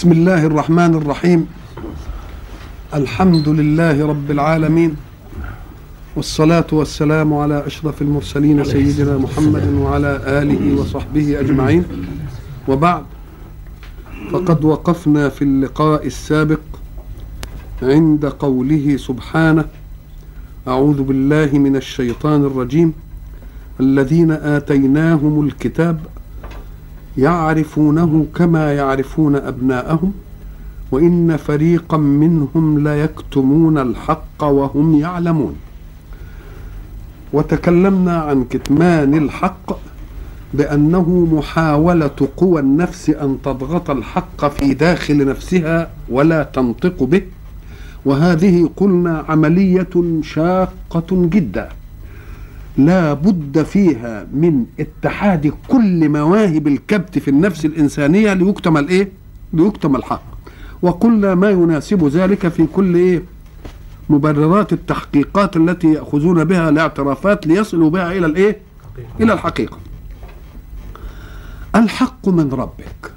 بسم الله الرحمن الرحيم. الحمد لله رب العالمين. والصلاة والسلام على أشرف المرسلين سيدنا محمد وعلى آله وصحبه أجمعين. وبعد فقد وقفنا في اللقاء السابق عند قوله سبحانه أعوذ بالله من الشيطان الرجيم. الذين آتيناهم الكتاب يعرفونه كما يعرفون أبناءهم وإن فريقا منهم ليكتمون الحق وهم يعلمون. وتكلمنا عن كتمان الحق بأنه محاولة قوى النفس أن تضغط الحق في داخل نفسها ولا تنطق به وهذه قلنا عملية شاقة جدا. لا بد فيها من اتحاد كل مواهب الكبت في النفس الإنسانية ليكتم الإيه؟ ليكتم الحق وقلنا ما يناسب ذلك في كل إيه؟ مبررات التحقيقات التي يأخذون بها الاعترافات ليصلوا بها إلى الإيه؟ إلى الحقيقة الحق من ربك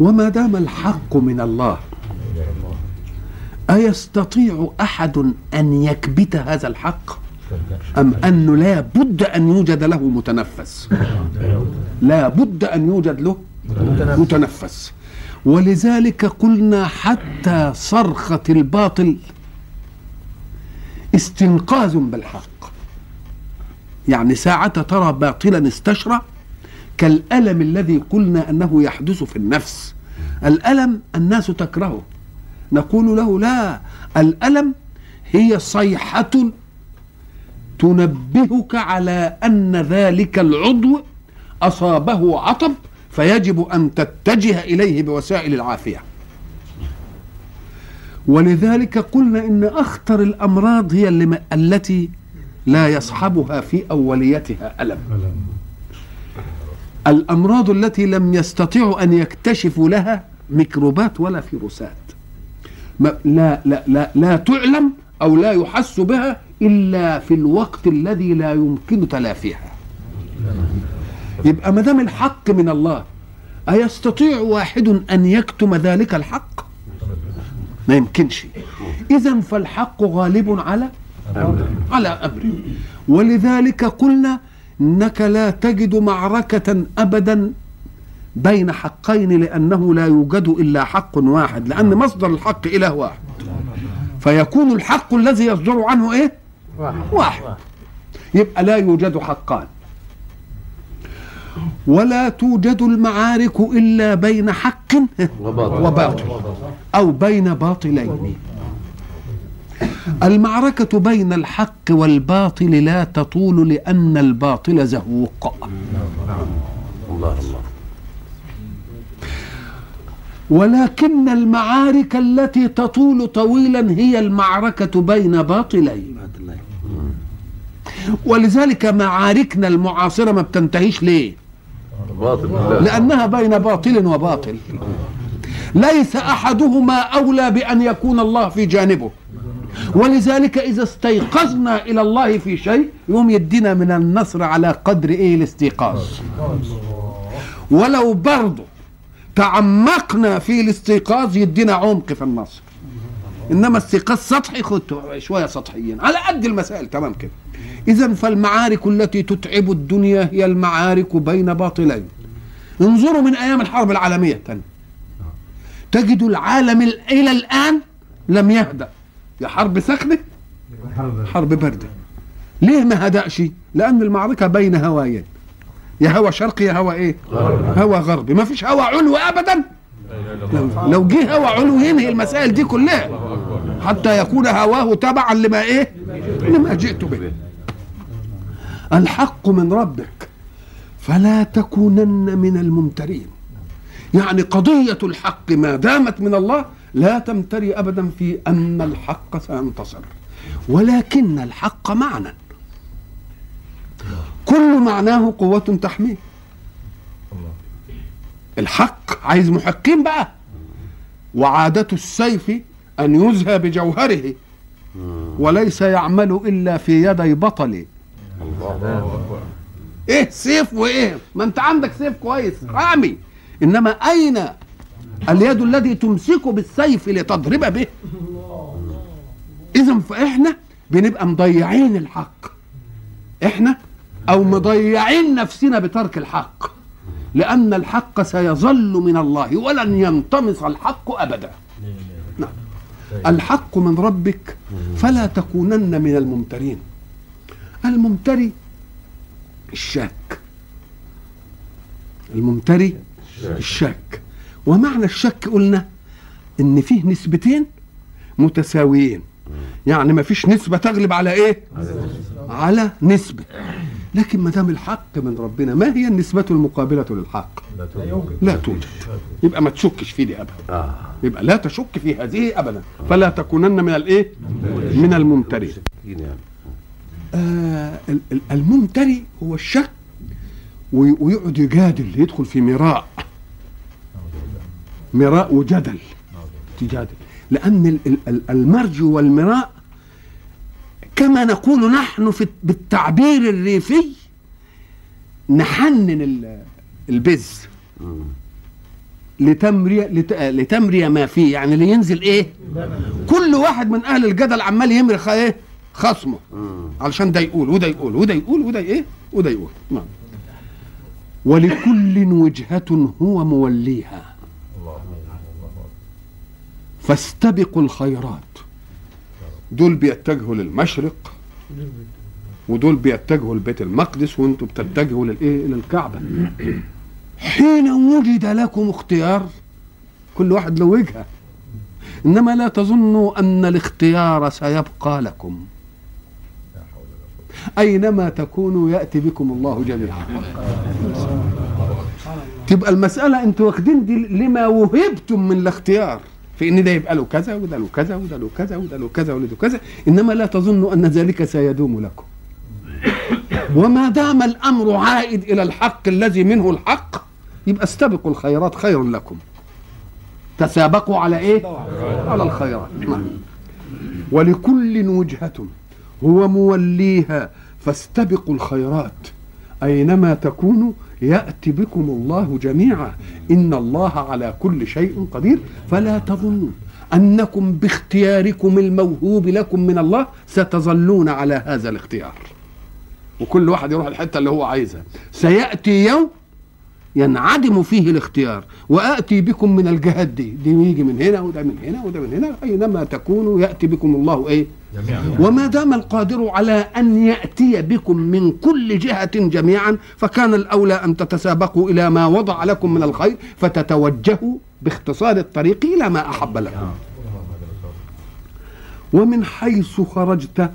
وما دام الحق من الله أيستطيع أحد أن يكبت هذا الحق أم أنه لا بد أن يوجد له متنفس؟ لا بد أن يوجد له متنفس. ولذلك قلنا حتى صرخة الباطل استنقاذ بالحق. يعني ساعة ترى باطلا استشرى كالألم الذي قلنا أنه يحدث في النفس. الألم الناس تكرهه. نقول له لا الألم هي صيحة تنبهك على أن ذلك العضو أصابه عطب فيجب أن تتجه إليه بوسائل العافية. ولذلك قلنا إن أخطر الأمراض هي اللي التي لا يصحبها في أوليتها ألم. الأمراض التي لم يستطيعوا أن يكتشفوا لها ميكروبات ولا فيروسات. لا لا لا لا تعلم أو لا يحس بها إلا في الوقت الذي لا يمكن تلافيها. يبقى ما دام الحق من الله أيستطيع واحد أن يكتم ذلك الحق؟ ما يمكنش. إذا فالحق غالب على على أمره ولذلك قلنا إنك لا تجد معركة أبدا بين حقين لأنه لا يوجد إلا حق واحد لأن مصدر الحق إله واحد. فيكون الحق الذي يصدر عنه إيه؟ واحد, واحد. يبقى لا يوجد حقان. ولا توجد المعارك إلا بين حق وباطل. أو بين باطلين. المعركة بين الحق والباطل لا تطول لأن الباطل زهوق. الله الله. ولكن المعارك التي تطول طويلا هي المعركة بين باطلين. ولذلك معاركنا المعاصرة ما بتنتهيش ليه؟ لأنها بين باطل وباطل. ليس أحدهما أولى بأن يكون الله في جانبه. ولذلك إذا استيقظنا إلى الله في شيء يوم يدينا من النصر على قدر إيه الاستيقاظ. ولو برضه تعمقنا في الاستيقاظ يدينا عمق في النصر. إنما استيقاظ سطحي خد شوية سطحيين. على قد المسائل تمام كده. اذا فالمعارك التي تتعب الدنيا هي المعارك بين باطلين. انظروا من أيام الحرب العالمية الثانية. تجد العالم إلى الآن لم يهدأ. يا حرب سخنة حرب. بارده ليه ما هدأش؟ لأن المعركة بين هوايين. يا هوا شرقي يا هوا إيه؟ غربي. هوا غربي. ما فيش هوا علوي ابدا. لو جه هوا علوي ينهي المسائل دي كلها. حتى يكون هواه تبعا لما إيه؟ لما جئت به. الحق من ربك. فلا تكونن من الممترين. يعني قضية الحق ما دامت من الله لا تمتري أبدا في أن الحق سينتصر. ولكن الحق معنى كل معناه قوة تحميه. الحق عايز محقين بقى. وعادة السيف أن يزهى بجوهره. وليس يعمل إلا في يدي بطل إيه سيف وإيه؟ ما أنت عندك سيف كويس. رامي. إنما أين اليد الذي تمسك بالسيف لتضرب به؟ اذا فإحنا بنبقى مضيعين الحق. إحنا أو مضيعين نفسنا بترك الحق. لأن الحق سيظل من الله ولن ينطمس الحق أبدا. نعم. الحق من ربك فلا تكونن من الممترين. الممتري الشاك. الممتري الشاك. ومعنى الشك قلنا إن فيه نسبتين متساويين. يعني ما فيش نسبة تغلب على إيه؟ على نسبة. لكن ما دام الحق من ربنا ما هي النسبة المقابلة للحق؟ لا توجد. يبقى ما تشكش في دي ابدا. يبقى لا تشك في هذه ابدا. فلا تكونن من الإيه؟ من الممترين. آه ال- ال- الممتري هو الشك وي- ويقعد يجادل يدخل في مراء. مراء وجدل. تجادل. لأن ال- ال- ال- المرج والمراء كما نقول نحن في بالتعبير الريفي نحنن ال- البز لتمري لت- لتمري ما فيه. يعني لينزل إيه؟ كل واحد من أهل الجدل عمال يمرخ إيه؟ خصمه. علشان ده يقول وده يقول وده يقول وده إيه؟ وده يقول. نعم. ولكل وجهة هو موليها. فاستبقوا الخيرات. دول بيتجهوا للمشرق ودول بيتجهوا لبيت المقدس وأنتم بتتجهوا للايه للكعبة. حين وجد لكم اختيار كل واحد له وجهة. إنما لا تظنوا أن الاختيار سيبقى لكم. أينما تكونوا يأتي بكم الله جميعا. تبقى المسألة أنتوا واخدين دي لما وهبتم من الاختيار. في إن ده يبقى له كذا وده له كذا وده له كذا وده له كذا وده له كذا. إنما لا تظنوا أن ذلك سيدوم لكم. وما دام الأمر عائد إلى الحق الذي منه الحق يبقى استبقوا الخيرات خير لكم. تسابقوا على إيه؟ على الخيرات. نعم. ولكل وجهة هو موليها فاستبقوا الخيرات. أينما تكونوا يأتي بكم الله جميعا. إن الله على كل شيء قدير. فلا تظنوا أنكم باختياركم الموهوب لكم من الله ستظلون على هذا الاختيار. وكل واحد يروح الحتة اللي هو عايزها. سيأتي يوم ينعدم فيه الاختيار وآتي بكم من الجهات دي دي يجي من هنا وده من هنا وده من هنا أينما تكونوا يأتي بكم الله إيه؟ وما دام القادر على أن يأتي بكم من كل جهة جميعا فكان الأولى أن تتسابقوا إلى ما وضع لكم من الخير فتتوجهوا باختصار الطريق إلى ما أحب لكم. ومن حيث خرجت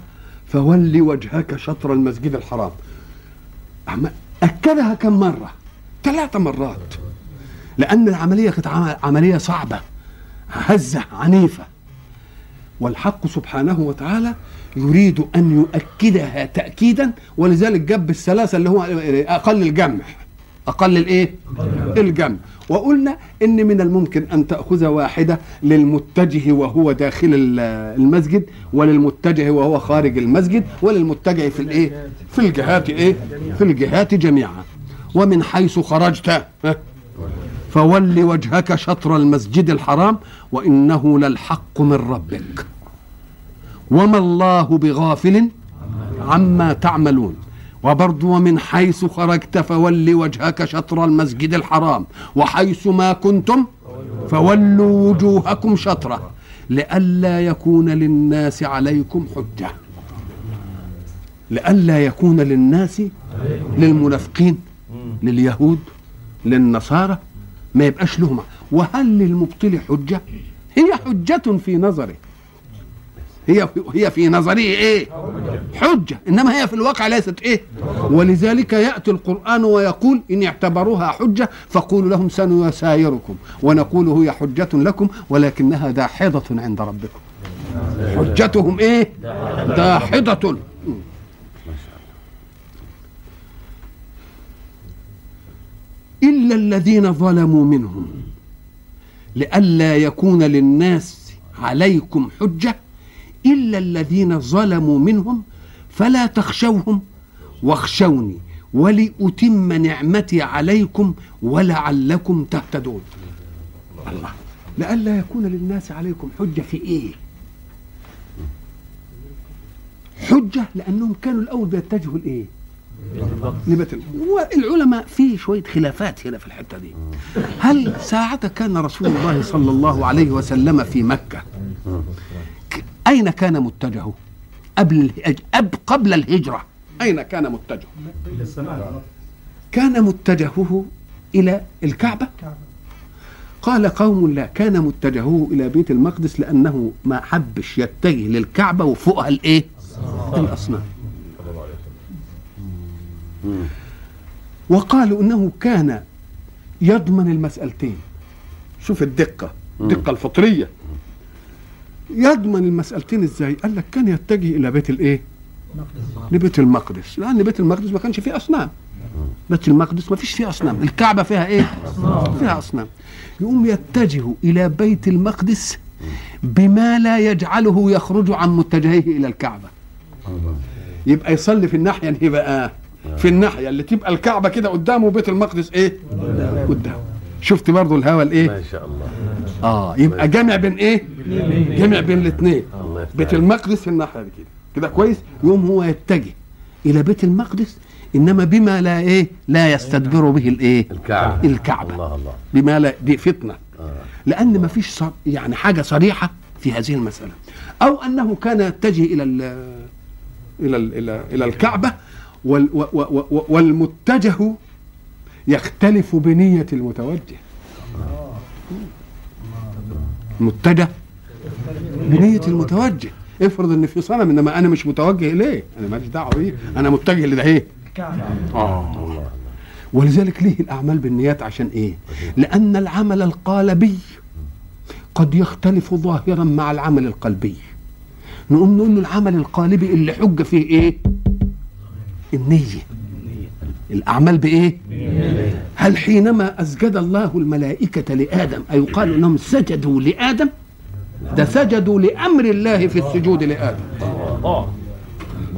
فول وجهك شطر المسجد الحرام. أكدها كم مرة؟ ثلاث مرات لأن العملية كانت عم- عملية صعبة هزة عنيفة والحق سبحانه وتعالى يريد أن يؤكدها تأكيدا ولذلك جاب الثلاثة اللي هو أقل الجمع أقل الإيه؟ الجمع وقلنا إن من الممكن أن تأخذ واحدة للمتجه وهو داخل ال- المسجد وللمتجه وهو خارج المسجد وللمتجه في الإيه؟ في الجهات إيه؟ في الجهات جميعا ومن حيث خرجت؟ فول وجهك شطر المسجد الحرام وإنه للحق من ربك. وما الله بغافل عما تعملون. وبرضو ومن حيث خرجت فول وجهك شطر المسجد الحرام. وحيث ما كنتم فولوا وجوهكم شطره لئلا يكون للناس عليكم حجة. لئلا يكون للناس للمنافقين لليهود للنصارى ما يبقاش لهم وهل للمبطل حجة؟ هي حجة في نظره. هي هي في نظره إيه؟ حجة. إنما هي في الواقع ليست إيه؟ ولذلك يأتي القرآن ويقول إن اعتبروها حجة فقولوا لهم سنسايركم ونقول هي حجة لكم ولكنها داحضة عند ربكم. حجتهم إيه؟ داحضة. إلا الذين ظلموا منهم. لئلا يكون للناس عليكم حجة. إلا الذين ظلموا منهم فلا تخشوهم واخشوني ولأتم نعمتي عليكم ولعلكم تهتدون. الله. لئلا يكون للناس عليكم حجة في إيه؟ حجة لأنهم كانوا الأول بيتجهوا لإيه؟ لبيت والعلماء في شوية خلافات هنا في الحتة دي. هل ساعة كان رسول الله صلى الله عليه وسلم في مكة؟ أين كان متجهه؟ قبل الهج... قبل الهجرة. أين كان متجهه؟ كان متجهه إلى الكعبة؟ قال قوم لا كان متجهه إلى بيت المقدس لأنه ما حبش يتجه للكعبة وفوقها الإيه؟ الأصنام. وقالوا إنه كان يضمن المسألتين. شوف الدقة الدقة الفطرية. يضمن المسألتين إزاي؟ قال لك كان يتجه إلى بيت الإيه؟ لبيت المقدس. لأن بيت المقدس ما كانش فيه أصنام. بيت المقدس ما فيش فيه أصنام. الكعبة فيها إيه؟ فيها أصنام. يقوم يتجه إلى بيت المقدس بما لا يجعله يخرج عن متجهه إلى الكعبة. يبقى يصلي في الناحية اللي بقى في الناحية اللي تبقى الكعبة كده قدامه بيت المقدس إيه؟ قدامه. شفت برضو الهوى الإيه؟ ما شاء الله. آه يبقى جامع بين إيه؟ جامع بين الاثنين بيت المقدس في الناحية دي كده. كده كويس؟ يقوم هو يتجه إلى بيت المقدس إنما بما لا إيه؟ لا يستدبر به الإيه؟ الكعبة. الكعبة. الله الله. بما لا دي فتنة. آه. لأن ما فيش صر... يعني حاجة صريحة في هذه المسألة. أو أنه كان يتجه إلى ال... إلى ال... إلى الكعبة. والمتجه يختلف بنية المتوجه. متجه. بنية المتوجه. افرض إن في صنم إنما أنا مش متوجه اليه أنا ماليش دعوة بيه. أنا متجه لده إيه آه ولذلك ليه الأعمال بالنيات؟ عشان إيه؟ لأن العمل القالبي قد يختلف ظاهرا مع العمل القلبي. نقوم نقول له العمل القالبي اللي حج فيه إيه؟ النية. الأعمال بإيه؟ هل حينما أسجد الله الملائكة لآدم ايقال إنهم سجدوا لآدم؟ ده سجدوا لأمر الله في السجود لآدم.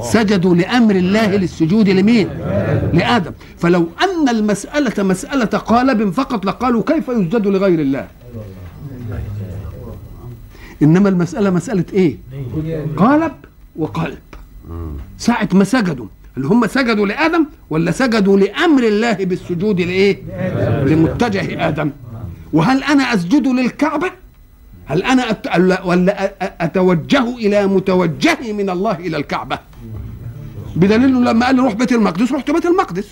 سجدوا لأمر الله للسجود لمين؟ لآدم. فلو أن المسألة مسألة قالب فقط لقالوا كيف يسجد لغير الله؟ إنما المسألة مسألة إيه؟ قالب وقلب. ساعة ما سجدوا اللي هم سجدوا لآدم ولا سجدوا لأمر الله بالسجود لإيه؟ لمتجه آدم. وهل أنا أسجد للكعبة؟ هل أنا أت... ولا أتوجه إلى متوجه من الله إلى الكعبة؟ بدليل لما قال روح بيت المقدس رحت بيت المقدس.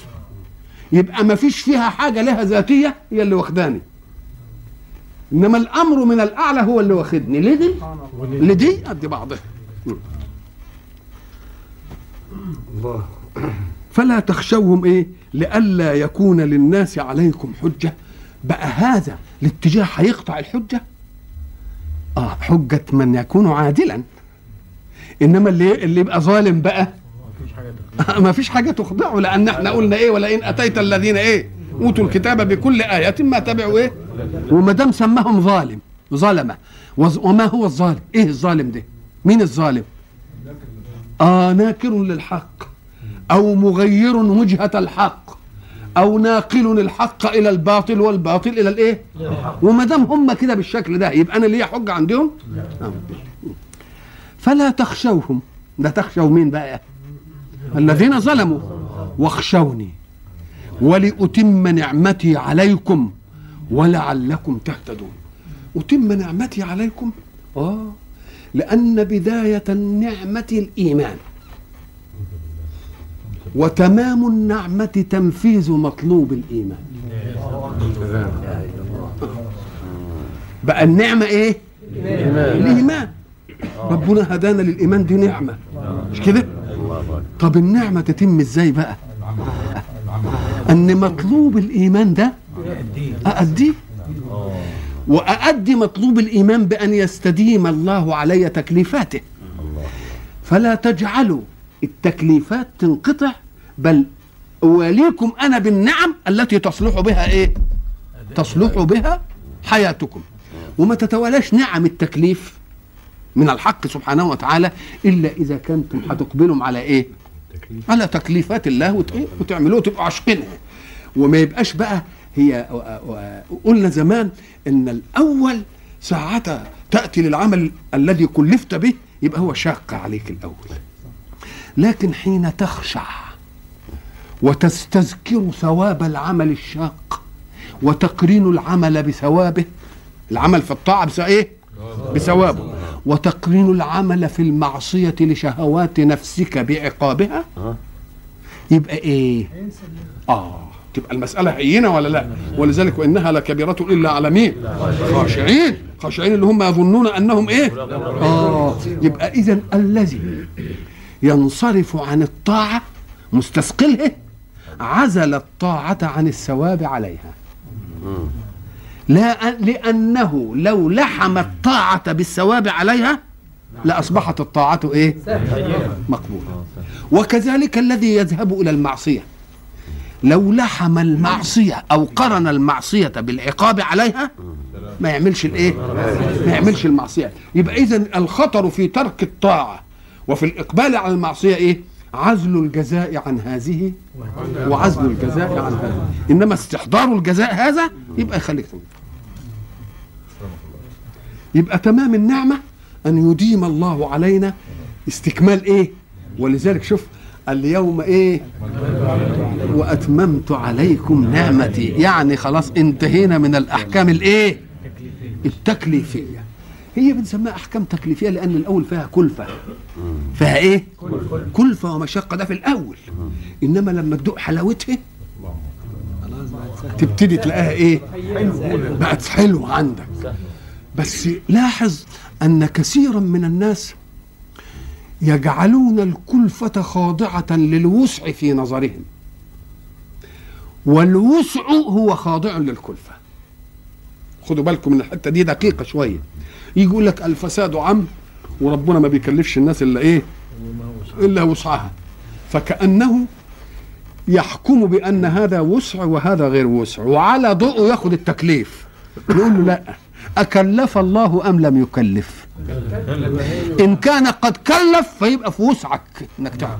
يبقى ما فيش فيها حاجة لها ذاتية هي اللي واخداني. إنما الأمر من الأعلى هو اللي واخدني. لدي لدي قد بعضها. الله. فلا تخشوهم إيه؟ لئلا يكون للناس عليكم حجة. بقى هذا الاتجاه هيقطع الحجة؟ آه حجة من يكون عادلا. إنما اللي اللي يبقى ظالم بقى ما فيش حاجة تخضعه لأن إحنا قلنا إيه؟ ولئن أتيت الذين إيه؟ أوتوا الكتاب بكل آية ما تبعوا إيه؟ وما دام سماهم ظالم ظلمة وما هو الظالم؟ إيه الظالم ده؟ مين الظالم؟ آه ناكر للحق أو مغير وجهة الحق أو ناقل الحق إلى الباطل والباطل إلى الإيه؟ وما دام هم كده بالشكل ده يبقى أنا ليا حجة عندهم؟ آه. فلا تخشوهم. ده تخشوا مين بقى؟ الذين ظلموا. واخشوني. ولأتم نعمتي عليكم ولعلكم تهتدون. أتم نعمتي عليكم؟ آه. لأن بداية النعمة الإيمان. وتمام النعمة تنفيذ مطلوب الإيمان. بقى النعمة إيه؟ الإيمان. ربنا هدانا للإيمان دي نعمة. مش كده؟ طب النعمة تتم إزاي بقى؟ أن مطلوب الإيمان ده أأديه. واادي مطلوب الإيمان بأن يستديم الله علي تكليفاته. فلا تجعلوا التكليفات تنقطع بل أواليكم أنا بالنعم التي تصلح بها إيه؟ تصلح بها حياتكم. وما تتوالاش نعم التكليف من الحق سبحانه وتعالى إلا إذا كنتم هتقبلوا على إيه؟ على تكليفات الله وت- إيه؟ وتعملوه تبقوا عاشقينها وما يبقاش بقى هي قلنا زمان إن الأول ساعة تأتي للعمل الذي كلفت به يبقى هو شاق عليك الأول. لكن حين تخشع وتستذكر ثواب العمل الشاق وتقرين العمل بثوابه العمل في الطاعة بس إيه؟ بثوابه. وتقرين العمل في المعصية لشهوات نفسك بعقابها يبقى إيه؟ آه. تبقى المسألة هينة ولا لا؟ ولذلك وإنها لكبيرة إلا على مين؟ خاشعين. خاشعين اللي هم يظنون أنهم إيه؟ آه. يبقى إذا الذي ينصرف عن الطاعة مستثقله عزل الطاعة عن الثواب عليها. لا لأنه لو لحم الطاعة بالثواب عليها لأصبحت الطاعة إيه؟ مقبولة. وكذلك الذي يذهب إلى المعصية. لو لحم المعصية أو قرن المعصية بالعقاب عليها ما يعملش الإيه؟ ما يعملش المعصية. يبقى إذا الخطر في ترك الطاعة وفي الإقبال على المعصية إيه؟ عزل الجزاء عن هذه وعزل الجزاء عن هذه. إنما استحضار الجزاء هذا يبقى يخليك يبقى تمام النعمة أن يديم الله علينا استكمال إيه؟ ولذلك شوف اليوم إيه؟ وأتممت عليكم نعمتي. يعني خلاص انتهينا من الأحكام الإيه؟ التكليفية. هي بنسميها أحكام تكليفية لأن الأول فيها كلفة. فيها إيه؟ كلفة ومشقة. ده في الأول. إنما لما تدوق حلاوتها تبتدي تلاقيها إيه؟ بقت حلوة عندك. بس لاحظ أن كثيرا من الناس يجعلون الكلفة خاضعة للوسع في نظرهم. والوسع هو خاضع للكلفة. خدوا بالكم من الحتة دي دقيقة شوية. يجي يقول لك الفساد عم وربنا ما بيكلفش الناس إلا إيه؟ إلا وسعها. فكأنه يحكم بأن هذا وسع وهذا غير وسع وعلى ضوءه ياخد التكليف. يقول له لا أكلف الله أم لم يكلف؟ إن كان قد كلف فيبقى في وسعك إنك تعمل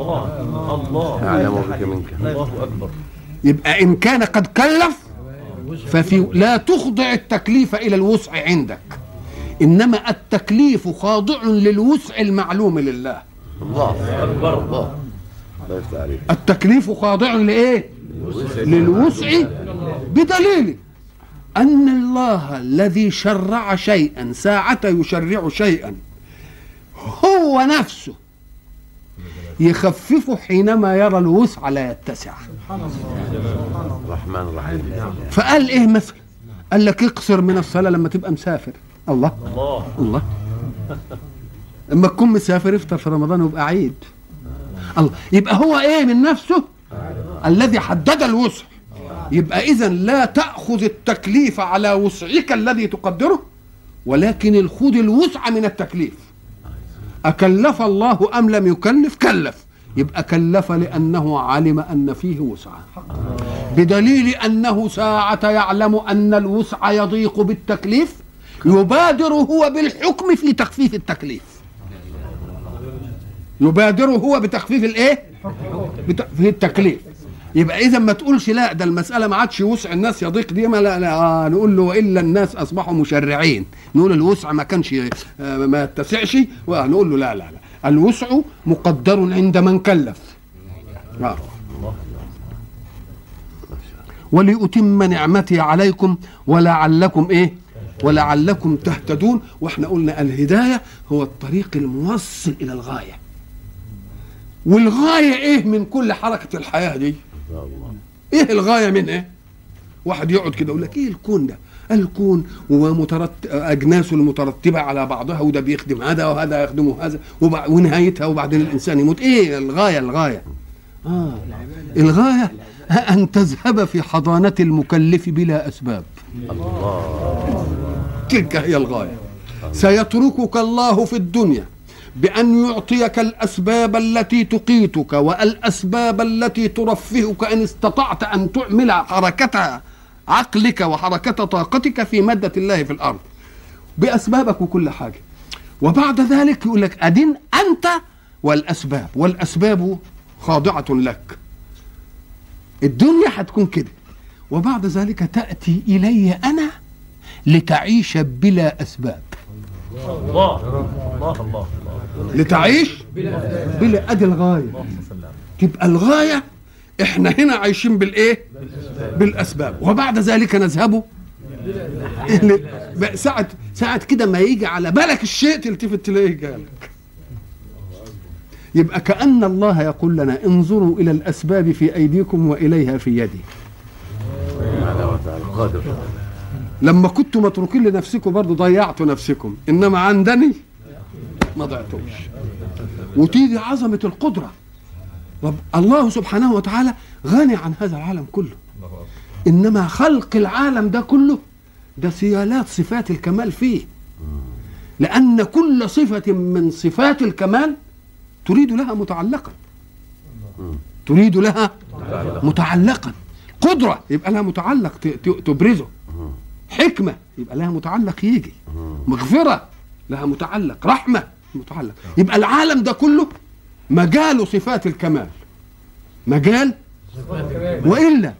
الله. الله أعلم بك منك. الله أكبر. يبقى إن كان قد كلف ففي لا تخضع التكليف إلى الوسع عندك. إنما التكليف خاضع للوسع المعلوم لله. الله أكبر الله. التكليف خاضع لإيه؟ للوسع بدليل. أن الله الذي شرع شيئا ساعة يشرع شيئا هو نفسه يخففه حينما يرى الوسع لا يتسع. الرحمن الرحيم. فقال إيه مثلا قال لك اقصر من الصلاة لما تبقى مسافر. الله. الله. الله. لما تكون مسافر افطر في رمضان ويبقى عيد. الله. يبقى هو إيه من نفسه؟ الذي حدد الوسع. يبقى اذا لا تأخذ التكليف على وسعك الذي تقدره ولكن الخذ الوسع من التكليف. أكلف الله أم لم يكلف؟ كلف. يبقى كلف لأنه علم أن فيه وسعه بدليل أنه ساعة يعلم أن الوسع يضيق بالتكليف يبادر هو بالحكم في تخفيف التكليف. يبادر هو بتخفيف الإيه؟ في التكليف. يبقى إذا ما تقولش لا ده المسألة ما عادش وسع الناس يضيق دي ما لا, لا آه نقول له والا الناس أصبحوا مشرعين. نقول الوسع ما كانش آه ما يتسعش ونقول له لا لا لا. الوسع مقدر عند من كلف. آه. ولأتم نعمتي عليكم ولعلكم إيه؟ ولعلكم تهتدون. وإحنا قلنا الهداية هو الطريق الموصل إلى الغاية. والغاية إيه من كل حركة الحياة دي؟ إيه الغاية من إيه؟ واحد يقعد كده يقول لك إيه الكون ده؟ الكون ومترتب اجناسه المترتبة على بعضها وده بيخدم هذا وهذا يخدمه هذا وبع... ونهايتها وبعدين الإنسان يموت. إيه الغاية الغاية؟ آه الغاية أن تذهب في حضانة المكلف بلا أسباب. الله. تلك هي الغاية. سيتركك الله في الدنيا. بأن يعطيك الأسباب التي تقيتك والأسباب التي ترفهك إن استطعت أن تعمل حركة عقلك وحركة طاقتك في مادة الله في الأرض. بأسبابك وكل حاجة. وبعد ذلك يقول لك أدين أنت والأسباب والأسباب خاضعة لك. الدنيا هتكون كده. وبعد ذلك تأتي إلي أنا لتعيش بلا أسباب. الله. الله الله لتعيش بلا أدي الغاية. تبقى الغاية؟ إحنا هنا عايشين بالإيه؟ بالأسباب. وبعد ذلك نذهب ساعة ساعة كده ما يجي على بالك الشيء تلتفت تلاقيه جالك. يبقى كأن الله يقول لنا انظروا إلى الأسباب في أيديكم وإليها في يدي. لما كنتم متروكين لنفسكم برضو ضيعتوا نفسكم. إنما عندني ما ضيعتوش. وتيجي عظمة القدرة. رب الله سبحانه وتعالى غني عن هذا العالم كله. إنما خلق العالم ده كله ده سيالات صفات الكمال فيه. لأن كل صفة من صفات الكمال تريد لها متعلقا. تريد لها متعلقا. قدرة يبقى لها متعلق تبرزه. حكمة. يبقى لها متعلق يجي. مغفرة. لها متعلق. رحمة. متعلق. يبقى العالم ده كله مجال صفات الكمال. مجال وإلا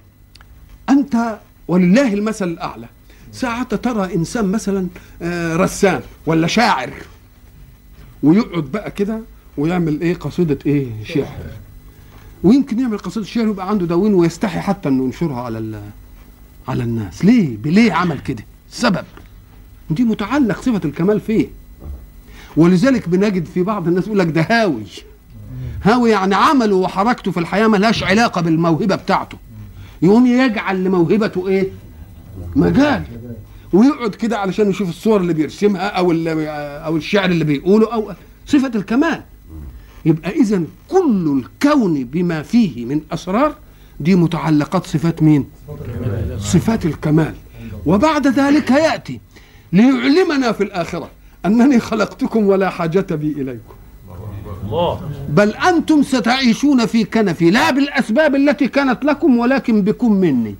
أنت ولله المثل الأعلى. ساعة ترى إنسان مثلا آه، رسام ولا شاعر ويقعد بقى كده ويعمل إيه؟ قصيدة إيه؟ شعر. ويمكن يعمل قصيدة شعر ويبقى عنده دواوين ويستحي حتى إنه ينشرها على على الناس. ليه؟ ليه عمل كده؟ السبب دي متعلق صفة الكمال فيه. ولذلك بنجد في بعض الناس يقول لك ده هاوي. هاوي يعني عمله وحركته في الحياة ملهاش علاقة بالموهبة بتاعته. يقوم يجعل لموهبته إيه؟ مجال. ويقعد كده علشان يشوف الصور اللي بيرسمها أو اللي أو الشعر اللي بيقوله أو صفة الكمال. يبقى اذا كل الكون بما فيه من أسرار دي متعلقات صفات مين؟ صفات الكمال. وبعد ذلك ياتي ليعلمنا في الآخرة أنني خلقتكم ولا حاجة بي الله. بل أنتم ستعيشون في كنفي لا بالأسباب التي كانت لكم ولكن بكم مني.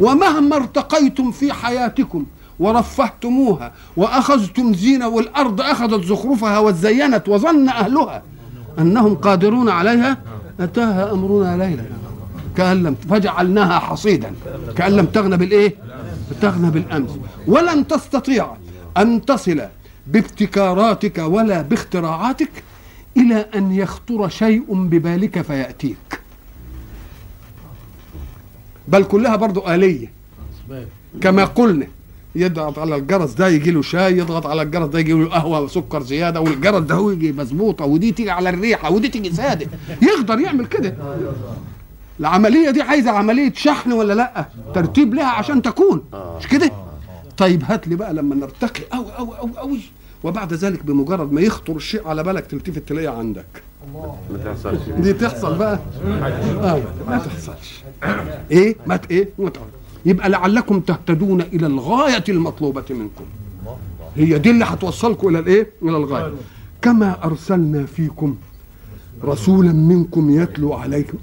ومهما ارتقيتم في حياتكم ورفهتموها وأخذتم زينة والأرض أخذت زخرفها وزينت وظن أهلها أنهم قادرون عليها أتاها أمرنا ليلا. كأن لم فجعلناها حصيدا. كأن لم تغن بالايه؟ تغنى بالامس ولن تستطيع أن تصل بابتكاراتك ولا باختراعاتك إلى أن يخطر شيء ببالك فيأتيك. بل كلها برضو آلية. كما قلنا. يضغط على الجرس ده يجي له شاي يضغط على الجرس ده يجي له قهوة وسكر زيادة والجرس ده هو يجي مظبوطه ودي تيجي على الريحة ودي تيجي ساده يقدر يعمل كده. العملية دي عايزة عملية شحن ولا لأ؟ ترتيب لها عشان تكون. مش كده؟ طيب هات لي بقى لما نرتقي. قوي قوي قوي قوي وبعد ذلك بمجرد ما يخطر الشيء على بالك تلتفت تلاقيه عندك. ما تحصلش. دي تحصل بقى. آه ما تحصلش. إيه؟ ما إيه؟ ما تحصل. يبقى لعلكم تهتدون إلى الغاية المطلوبة منكم. هي دي اللي هتوصلكم إلى الإيه؟ إلى الغاية. كما أرسلنا فيكم رسولا منكم يتلو عليكم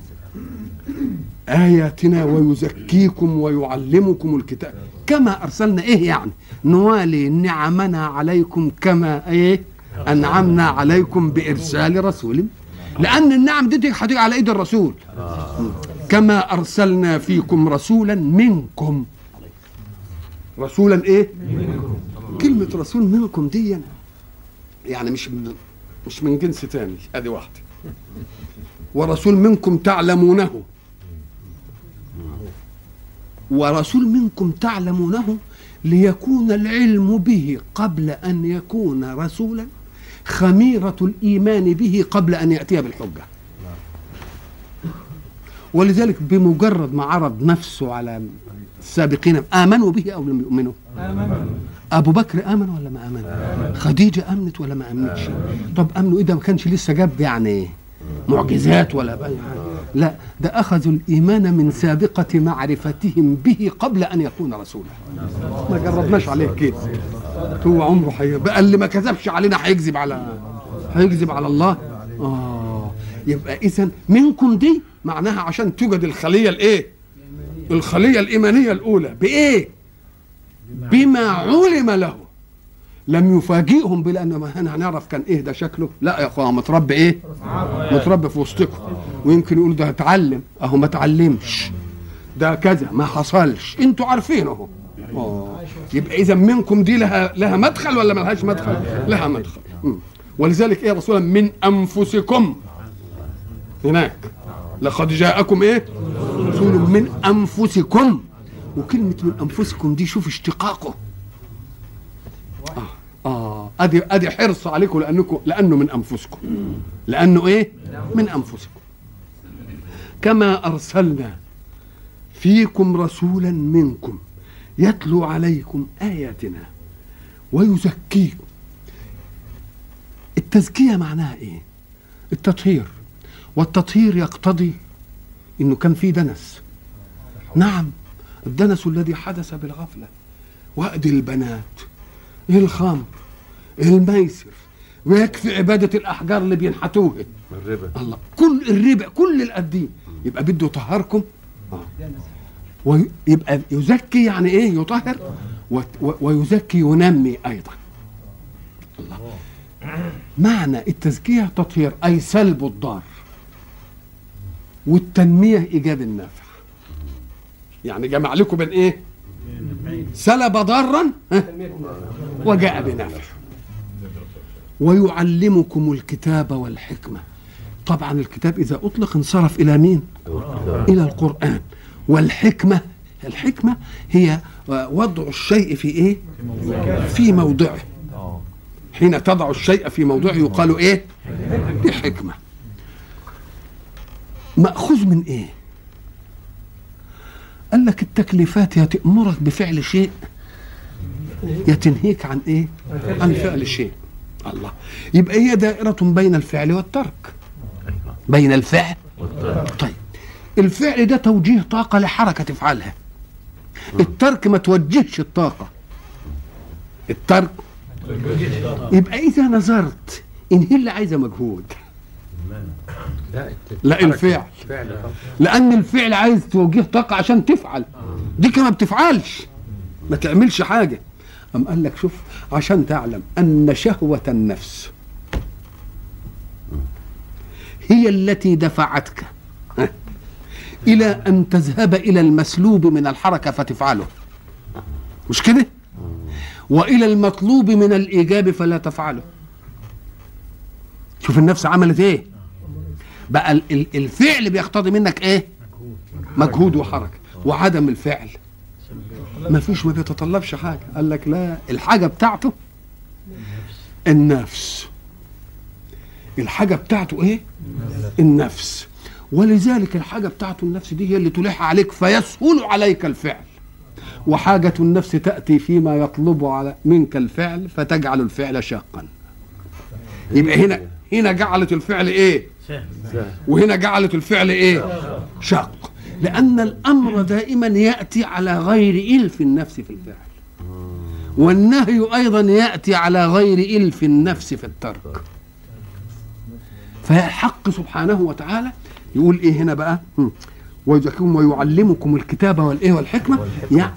آياتنا ويزكيكم ويعلمكم الكتاب. كما أرسلنا إيه يعني؟ نوالي نعمنا عليكم كما إيه؟ أنعمنا عليكم بإرسال رسول. لأن النعم دي هتيجي على إيد الرسول. كما أرسلنا فيكم رسولا منكم. رسولا إيه؟ كلمة رسول منكم دي يعني مش من مش من جنس تاني. أدي واحدة. ورسول منكم تعلمونه. ورسول منكم تعلمونه ليكون العلم به قبل أن يكون رسولا. خميرة الإيمان به قبل أن يأتي بالحجة. ولذلك بمجرد ما عرض نفسه على السابقين آمنوا به أو لم يؤمنوا. أبو بكر آمن ولا ما آمن؟ خديجة آمنت ولا ما آمنتش؟ طب آمنوا إيه ده؟ ما كانش لسه جاب يعني معجزات ولا بأي حاجة. لا ده أخذوا الإيمان من سابقة معرفتهم به قبل أن يكون رسولا. ما جربناش عليه كده. هو عمره حي... بقى اللي ما كذبش علينا هيكذب على هيكذب على الله؟ آه. يبقى اذا منكم دي معناها عشان توجد الخلية الإيه؟ الخلية الإيمانية الأولى. بإيه؟ بما علم. له. لم يفاجئهم بلان ما هنا هنعرف كان إيه ده شكله. لا يا اخويا متربي إيه؟ متربي في وسطكم. ويمكن يقول ده اتعلم. أهو ما اتعلمش. ده كذا ما حصلش. أنتوا عارفين أهو. آه. يبقى إذا منكم دي لها لها مدخل ولا ملهاش مدخل؟ لها مدخل. ولذلك إيه رسولا من أنفسكم. هناك. لقد جاءكم إيه؟ رسول من أنفسكم. وكلمة من أنفسكم دي شوف اشتقاقه. آه آه أدي أدي حرص عليكم لأنكم لأنه من أنفسكم. لأنه إيه؟ من أنفسكم. كما أرسلنا فيكم رسولا منكم يتلو عليكم آياتنا ويزكيكم. التزكية معناها إيه؟ التطهير. والتطهير يقتضي إنه كان في دنس. نعم الدنس الذي حدث بالغفلة. وأد البنات الخمر؟ الميسر؟ ويكفي عبادة الأحجار اللي بينحتوها الربا. الله كل الربا كل القديم. يبقى بده يطهركم. آه. ويبقى يزكي يعني إيه؟ يطهر. ويزكي ينمي أيضا. الله. معنى التزكية تطهير أي سلب الضار. والتنمية ايجاد النافع يعني جمع لكم بين إيه سلب ضارا وجاء بنافع ويعلمكم الكتاب والحكمة. طبعا الكتاب إذا أطلق انصرف إلى مين؟ إلى القرآن. والحكمة الحكمة هي وضع الشيء في إيه؟ في موضعه. حين تضع الشيء في موضعه يقال إيه؟ بحكمة. مأخوذ من إيه؟ قال لك التكليفات يا تأمرك بفعل شيء يا تنهيك عن إيه؟ عن فعل شيء. الله. يبقى هي دائرة بين الفعل والترك. بين الفعل طيب. الفعل ده توجيه طاقة لحركة تفعلها. الترك ما توجهش الطاقة. الترك. يبقى إذا نظرت إن هي اللي عايزة مجهود. لا لا الفعل. فعلا لأن الفعل عايز توجيه طاقة عشان تفعل. دي كما بتفعلش. ما تعملش حاجة. أم قال لك شوف عشان تعلم أن شهوة النفس هي التي دفعتك إلى أن تذهب إلى المسلوب من الحركة فتفعله. مش كده؟ وإلى المطلوب من الإيجاب فلا تفعله. شوف النفس عملت إيه؟ بقى ال- ال- الفعل بيقتضي منك إيه؟ مجهود وحركة وعدم الفعل. ما فيش ما بيتطلبش حاجة. قال لك لا الحاجة بتاعته النفس. الحاجة بتاعته إيه؟ النفس. ولذلك الحاجة بتاعته النفس دي هي اللي تلح عليك فيسهل عليك الفعل. وحاجة النفس تأتي فيما يطلب على منك الفعل فتجعل الفعل شاقا. يبقى هنا هنا جعلت الفعل إيه؟ وهنا جعلت الفعل إيه؟ شاق. لأن الأمر دائما يأتي على غير إلف النفس في الفعل. والنهي أيضا يأتي على غير إلف النفس في الترك. فالحق سبحانه وتعالى. يقول إيه هنا بقى. ويزكيكم ويعلمكم الكتاب والإيه والحكمة.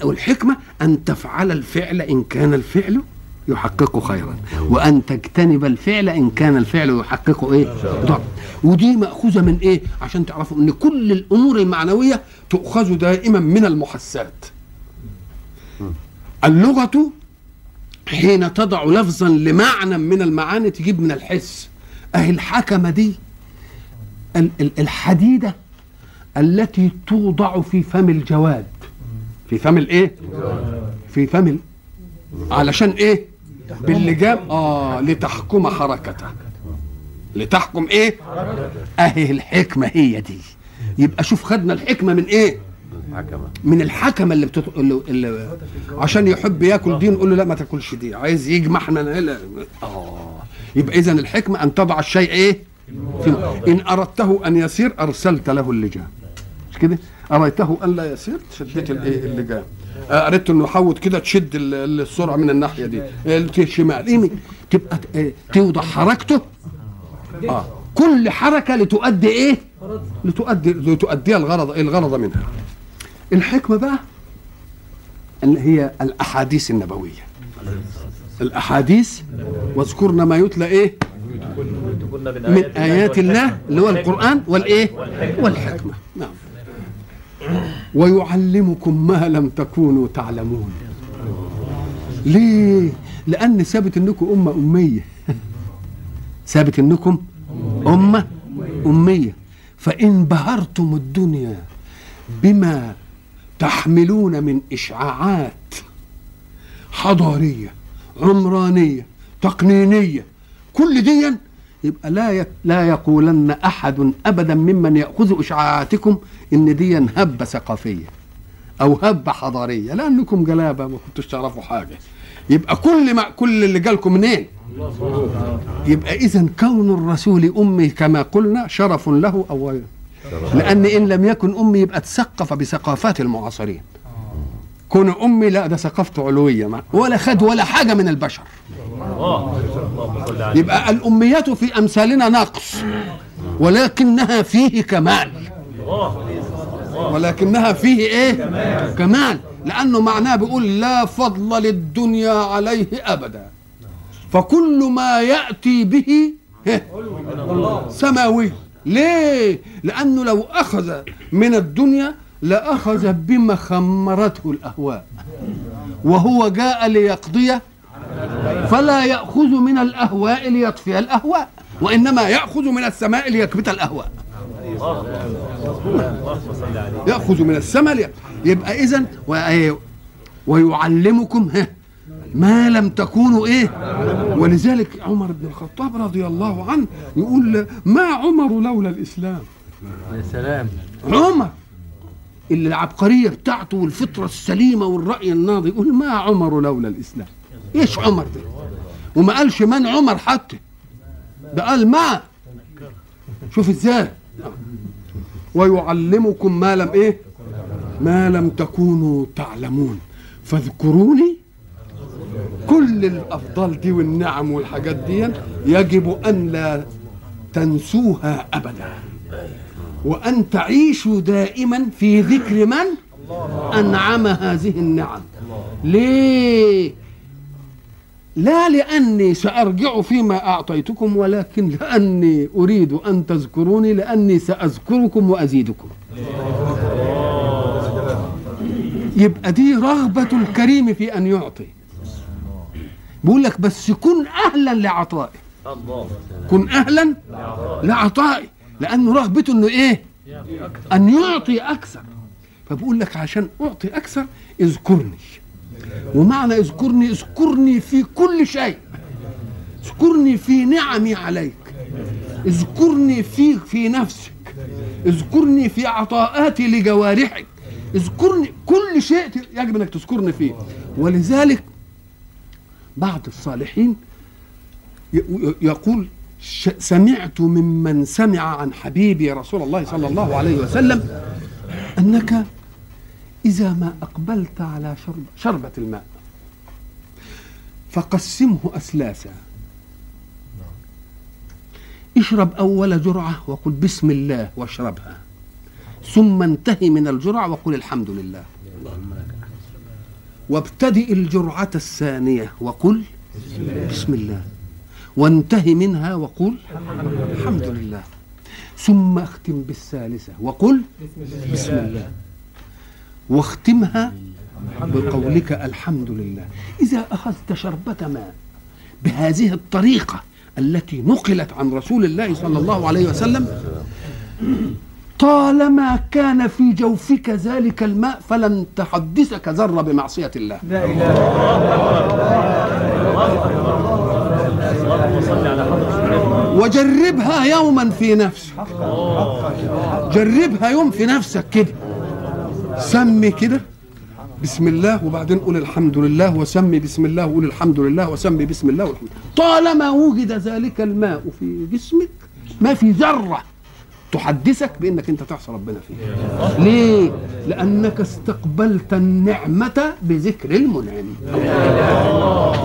والحكمة أن تفعل الفعل إن كان الفعل يحقق خيرا. وأن تجتنب الفعل إن كان الفعل يحقق إيه؟ ضر ودي مأخوذة من إيه؟ عشان تعرفوا إن كل الأمور المعنوية تؤخذ دائما من المحسات. اللغة حين تضع لفظا لمعنى من المعاني تجيب من الحس. أهي الحكمة دي ال- ال- الحديدة التي توضع في فم الجواد. في فم الإيه؟ في فم. علشان إيه؟ باللجام؟ آه لتحكم حركته. لتحكم إيه؟ اهي الحكمة هي دي. يبقى شوف خدنا الحكمة من إيه؟ من الحكمة اللي, بتط... اللي... اللي عشان يحب ياكل دي نقول له لا ما تاكلش دي عايز يجمع إحنا آه. يبقى اذا الحكمة أن تضع الشيء إيه؟ في... إن أردته أن يسير أرسلت له اللجام مش كده؟ اريته أن لا يسير شديت الايه اللجام آه، اردت إنه يحوط كده تشد ال- ال- السرعة من الناحية دي. آه، الشمال يمين تبقى ت- آه، توضع حركته. آه. كل حركة لتؤدي إيه؟ لتؤدي لتؤدي الغرض الغرض منها. الحكمة بقى اللي هي الأحاديث النبوية. الأحاديث واذكرن ما يتلى إيه؟ من آيات الله اللي هو القرآن والإيه؟ والحكمة. نعم ويعلمكم ما لم تكونوا تعلمون. ليه؟ لأن ثابت إنكم أمة أمية. ثابت إنكم أمة أمية. فإن بهرتم الدنيا بما تحملون من إشعاعات حضارية عمرانية تقنينية كل دي يبقى لا ي... لا يقولن أحد أبدا ممن يأخذ إشعاعاتكم إن دي هبه ثقافية أو هبه حضارية لأنكم جلابه ما كنتوش تعرفوا حاجة. يبقى كل ما كل اللي جالكم منين؟ يبقى اذا كون الرسول أمي كما قلنا شرف له اولا لأن إن لم يكن أمي يبقى تثقف بثقافات المعاصرين. كون أمي لا ده ثقافته علوية ما. ولا خد ولا حاجة من البشر. يبقى الأميات في أمثالنا نقص ولكنها فيه كمال. ولكنها فيه إيه؟ كمال. لأنه معناه بيقول لا فضل للدنيا عليه أبدا. فكل ما يأتي به سماوي. ليه؟ لأنه لو أخذ من الدنيا لأخذ بما خمرته الأهواء. وهو جاء ليقضي فلا يأخذ من الأهواء ليطفئ الأهواء وإنما يأخذ من السماء ليكبت الأهواء. يأخذ من السماء. يبقى و... ويعلمكم ها ما لم تكونوا إيه؟ ولذلك عمر بن الخطاب رضي الله عنه يقول ما عمر لولا الإسلام. يا سلام. عمر اللي العبقرية بتاعته والفطرة السليمة والرأي الناضي يقول ما عمر لولا الإسلام؟ إيش عمر ده؟ وما قالش من عمر حتى. ده قال ما. شوف إزاي. ويعلمكم ما لم إيه؟ ما لم تكونوا تعلمون. فاذكروني. كل الأفضال دي والنعم والحاجات دي يجب أن لا تنسوها ابدا. وأن تعيشوا دائما في ذكر من؟ أنعم هذه النعم. ليه؟ لا لأني سأرجع فيما أعطيتكم ولكن لأني أريد أن تذكروني لأني سأذكركم وأزيدكم. يبقى دي رغبة الكريم في أن يعطي. بيقول لك بس كن أهلا لعطائي. كن أهلا لعطائي. لأنه رغبته إنه إيه؟ أن يعطي أكثر. فبقول لك عشان أعطي أكثر اذكرني. ومعنى اذكرني اذكرني في كل شيء. اذكرني في نعمي عليك. اذكرني في في نفسك. اذكرني في عطاءاتي لجوارحك. اذكرني كل شيء يجب إنك تذكرني فيه. ولذلك بعض الصالحين يقول سمعت ممن سمع عن حبيبي رسول الله صلى الله عليه وسلم أنك إذا ما أقبلت على شرب شربة الماء فقسمه اسلاسا اشرب أول جرعة وقل بسم الله واشربها. ثم انتهي من الجرعة وقل الحمد لله. وابتدئ الجرعة الثانية وقل بسم الله. وانتهي منها وقل الحمد لله ثم اختم بالثالثة وقل بسم الله. واختمها بقولك الحمد لله إذا أخذت شربة ماء بهذه الطريقة التي نقلت عن رسول الله صلى الله عليه وسلم طالما كان في جوفك ذلك الماء فلن تحدثك ذرة بمعصية الله. لا وجربها يوما في نفسك. جربها يوم في نفسك كده. سمي كده. بسم الله وبعدين قول الحمد لله وسمي بسم الله وقول الحمد لله وسمي بسم الله والحمد طالما وجد ذلك الماء في جسمك ما في ذرة تحدثك بانك انت تعصى ربنا فيه ليه؟ لانك استقبلت النعمة بذكر المنعم.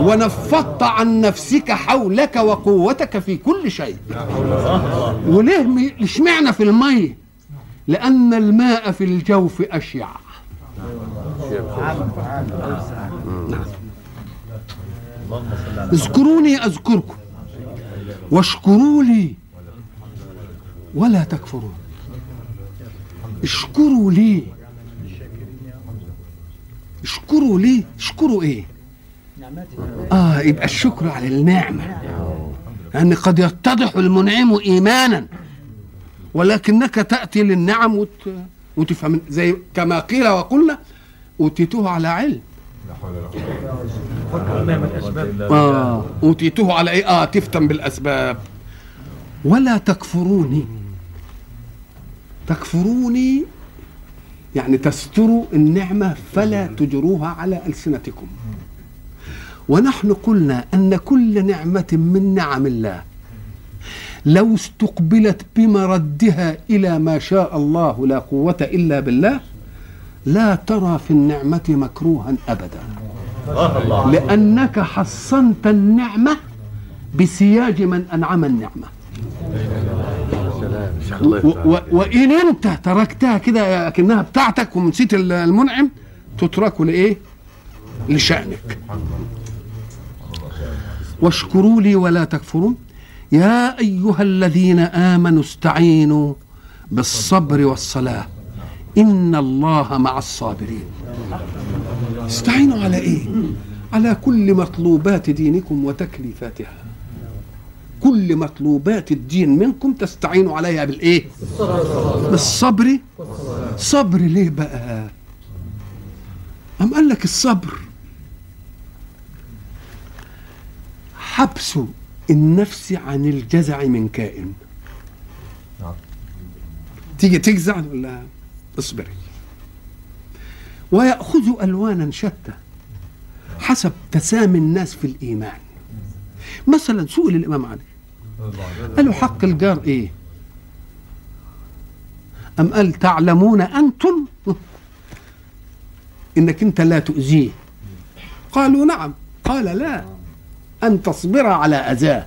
ونفضت عن نفسك حولك وقوتك في كل شيء. وليه اشمعنى في الميه لأن الماء في الجوف أشيع. اذكروني أذكركم. واشكروا لي. ولا تكفرون. اشكروا لي. اشكروا لي. اشكروا إيه؟ آه يبقى الشكر على النعمة. لأن يعني قد يتضح المنعم إيمانا. ولكنك تأتي للنعم وت... وتفهم. زي كما قيل وقلنا اوتيته على علم. آه اوتيته على إيه؟ آه تفتن بالأسباب. ولا تكفروني. تكفروني يعني تستروا النعمة فلا تجروها على ألسنتكم. ونحن قلنا أن كل نعمة من نعم الله. لو استقبلت بمردها إلى ما شاء الله لا قوة إلا بالله لا ترى في النعمة مكروها أبدا. لأنك حصنت النعمة بسياج من أنعم النعمة. وإن أنت تركتها كده كأنها بتاعتك ونسيت المنعم تترك لإيه؟ لشأنك. واشكروا لي ولا تكفرون يا أيها الذين آمنوا استعينوا بالصبر والصلاة. إن الله مع الصابرين. استعينوا على إيه؟ على كل مطلوبات دينكم وتكليفاتها. كل مطلوبات الدين منكم تستعينوا عليها بالإيه؟ بالصبر. صبر ليه بقى؟ أم قال لك الصبر حبس النفس عن الجزع من كائن. تيجي تجزع ولا اصبري ويأخذ ألوانا شتى حسب تسامي الناس في الإيمان. مثلا سئل الإمام علي. قالوا حق الجار إيه؟ أم قال تعلمون أنتم إنك أنت لا تؤذيه؟ قالوا نعم. قال لا أن تصبر على أذاه.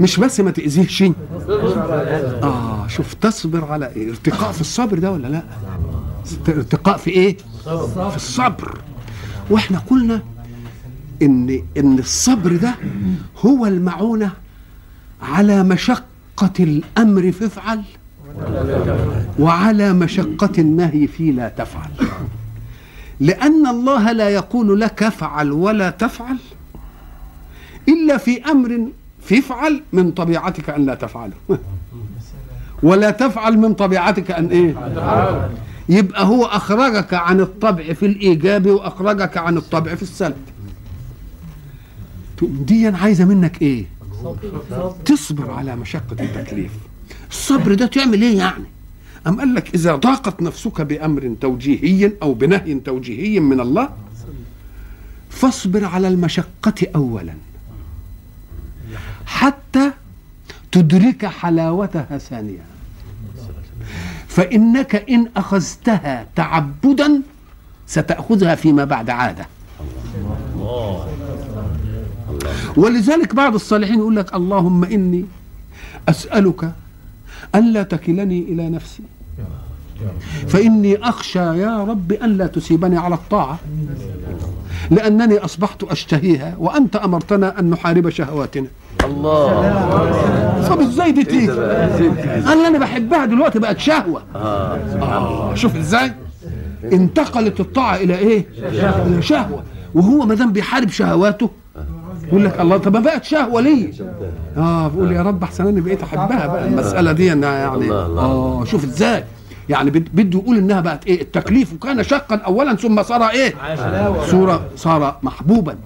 مش بس ما تأذيهش آه شوف تصبر على إيه؟ ارتقاء في الصبر ده ولا لا؟ ارتقاء في إيه؟ في الصبر. وإحنا قلنا ان إن الصبر ده هو المعونة على مشقة الأمر فافعل وعلى مشقة النهي في لا تفعل. لأن الله لا يقول لك افعل ولا تفعل إلا في أمر فافعل من طبيعتك أن لا تفعله. ولا تفعل من طبيعتك أن إيه؟ يبقى هو أخرجك عن الطبع في الإيجاب وأخرجك عن الطبع في السلب. دي عايزة منك إيه؟ تصبر على مشقة التكليف. الصبر ده تعمل إيه يعني؟ أم قال لك إذا ضاقت نفسك بأمر توجيهي أو بنهي توجيهي من الله فاصبر على المشقة أولا. حتى تدرك حلاوتها ثانيا. فإنك إن أخذتها تعبدا ستأخذها فيما بعد عادة. ولذلك بعض الصالحين يقول لك اللهم إني أسألك ألا تكلني إلى نفسي. فإني أخشى يا رب أن لا تسيبني على الطاعة لأنني أصبحت أشتهيها وأنت أمرتنا أن نحارب شهواتنا الله طب إزاي دي تيجي؟ أنا أنا بحبها دلوقتي بقت شهوة آه شوف إزاي؟ انتقلت الطاعة إلى إيه؟ إلى شهوة وهو ما دام بيحارب شهواته يقول لك الله طب ما بقت شهوة ليه؟ آه بقول يا رب أحسن أنا بقيت أحبها بقى المسألة دي يعني. آه شوف إزاي؟ يعني بد- بده يقول إنها بقت إيه؟ التكليف كان شقا اولا ثم صار إيه؟ صورة صار محبوبا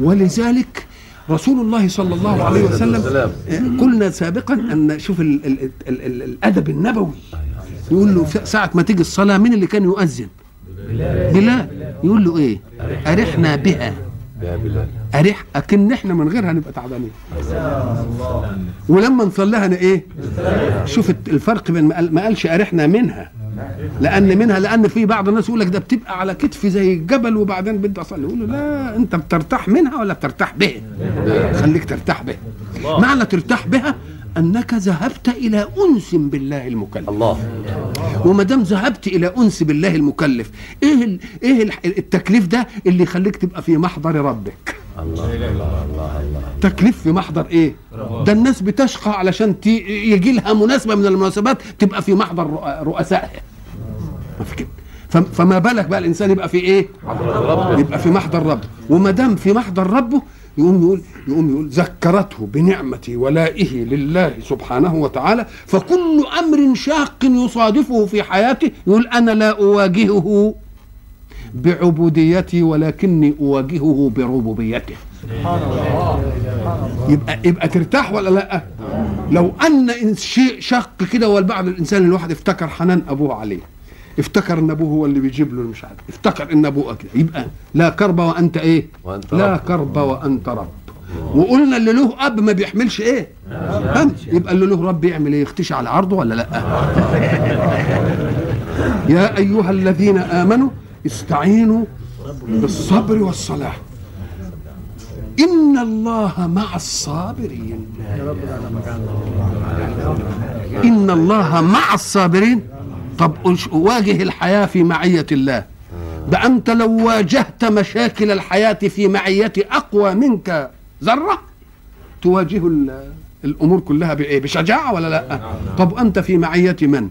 ولذلك رسول الله صلى الله عليه وسلم. آه، قلنا سابقا أن شوف ال ال ال ال الأدب النبوي يقول له س- ساعة ما تيجي الصلاة مين اللي كان يؤذن؟ بلال يقول له إيه؟ أرحنا بها يا بلال. أريح أكن إحنا من غيرها نبقى تعبانين. ولما نصليها أنا إيه؟ شوف الفرق بين ما قال- ما قالش أريحنا منها. لأن منها لأن في بعض الناس يقول لك ده بتبقى على كتفي زي الجبل وبعدين بدي أصلي. يقول له لا أنت بترتاح منها ولا بترتاح بها؟ خليك ترتاح بها. معنى ترتاح بها أنك ذهبت إلى أنس بالله المكلف. الله. وما دام ذهبت إلى أنس بالله المكلف إيه ال... إيه ال- التكليف ده اللي يخليك تبقى في محضر ربك؟ الله الله الله الله تكليف في محضر إيه؟ ده الناس بتشقى علشان. يجي لها مناسبة من المناسبات تبقى في محضر رؤ- رؤسائها. ما في كده. فم- فما بالك بقى الإنسان يبقى في إيه؟ يبقى في محضر ربه. وما دام في محضر ربه يقوم يقول يقوم يقول ذكرته بنعمة ولائه لله سبحانه وتعالى فكل أمر شاق يصادفه في حياته يقول أنا لا أواجهه بعبوديتي ولكني أواجهه بربوبيته. يبقى يبقى ترتاح ولا لأ؟ لو إن شيء شق كده والبعض الإنسان الواحد افتكر حنان أبوه عليه. افتكر إن أبوه هو اللي بيجيب له مش عارف افتكر إن أبوه كده يبقى لا كرب وأنت إيه؟ وأنت لا رب. كرب وأنت رب. وقلنا اللي له أب ما بيحملش إيه؟ هم. يبقى اللي له رب يعمل إيه؟ يختشي على عرضه ولا لأ؟ يا أيها الذين آمنوا استعينوا بالصبر والصلاة. إن الله مع الصابرين. إن الله مع الصابرين. طب واجه الحياة في معية الله. ده أنت لو واجهت مشاكل الحياة في معية أقوى منك ذرة تواجه ال- الأمور كلها بإيه بشجاعة ولا لأ؟ طب أنت في معية من؟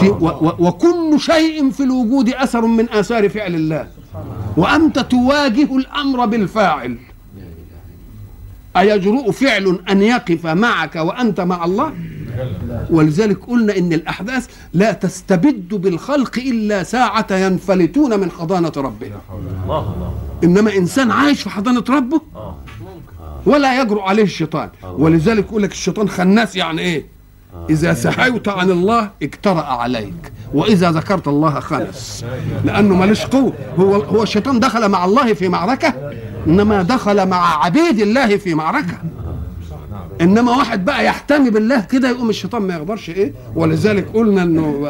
في و و وكل شيء في الوجود أثر من آثار فعل الله. وأنت تواجه الأمر بالفاعل. أيجرؤ فعل أن يقف معك وأنت مع الله؟ ولذلك قلنا إن الأحداث لا تستبد بالخلق إلا ساعة ينفلتون من الله الله. إنما إنسان عايش في حضانة ربه؟ ولا يجرؤ عليه الشيطان. ولذلك يقول لك الشيطان خناس يعني إيه؟ إذا سهوت عن الله اجترأ عليك. وإذا ذكرت الله خنس. لأنه ماليش قوة. هو هو الشيطان دخل مع الله في معركة إنما دخل مع عبيد الله في معركة. إنما واحد بقى يحتمي بالله كده يقوم الشيطان ما يقدرش إيه ولذلك قلنا إنه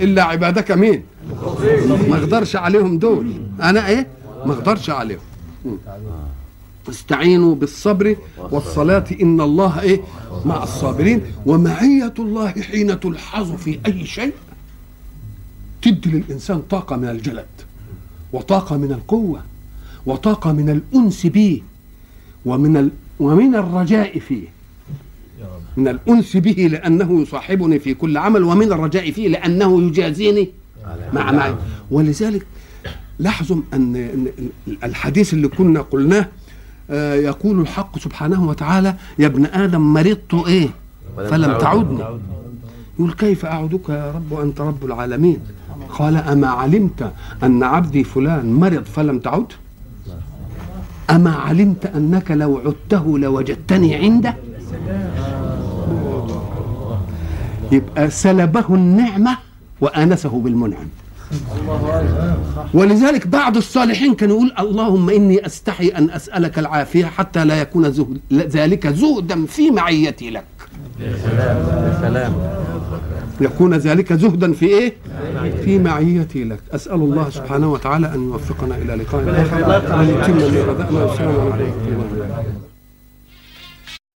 إلا عبادك مين؟ ما أقدرش عليهم دول. أنا إيه؟ ما أقدرش عليهم. استعينوا بالصبر والصلاة إن الله إيه؟ مع الصابرين. ومعية الله حين تلحظ في أي شيء تدي للإنسان طاقة من الجلد وطاقة من القوة وطاقة من الأنس به ومن. ومن الرجاء فيه. من الأنس به لأنه يصاحبني في كل عمل ومن الرجاء فيه لأنه يجازيني مع معي. ولذلك لاحظوا أن الحديث اللي كنا قلناه آه، يقول الحق سبحانه وتعالى يا ابن آدم مرضت إيه؟ فلم تعدني. يقول كيف أعودك يا رب؟ وأنت رب العالمين. قال أما علمت أن عبدي فلان مرض فلم تعد؟ أما علمت أنك لو عدته لوجدتني عنده؟ يبقى سلبه النعمة وآنسه بالمنعم. ولذلك بعض الصالحين كان يقول اللهم إني أستحي أن أسألك العافية حتى لا يكون زهد ذلك زهدا في معيتي لك. سلام يكون ذلك زهدا في إيه؟ في معيتي لك، أسأل الله سبحانه وتعالى أن يوفقنا إلى لقاء. اخر وان يتم لنا والسلام عليكم ورحمه الله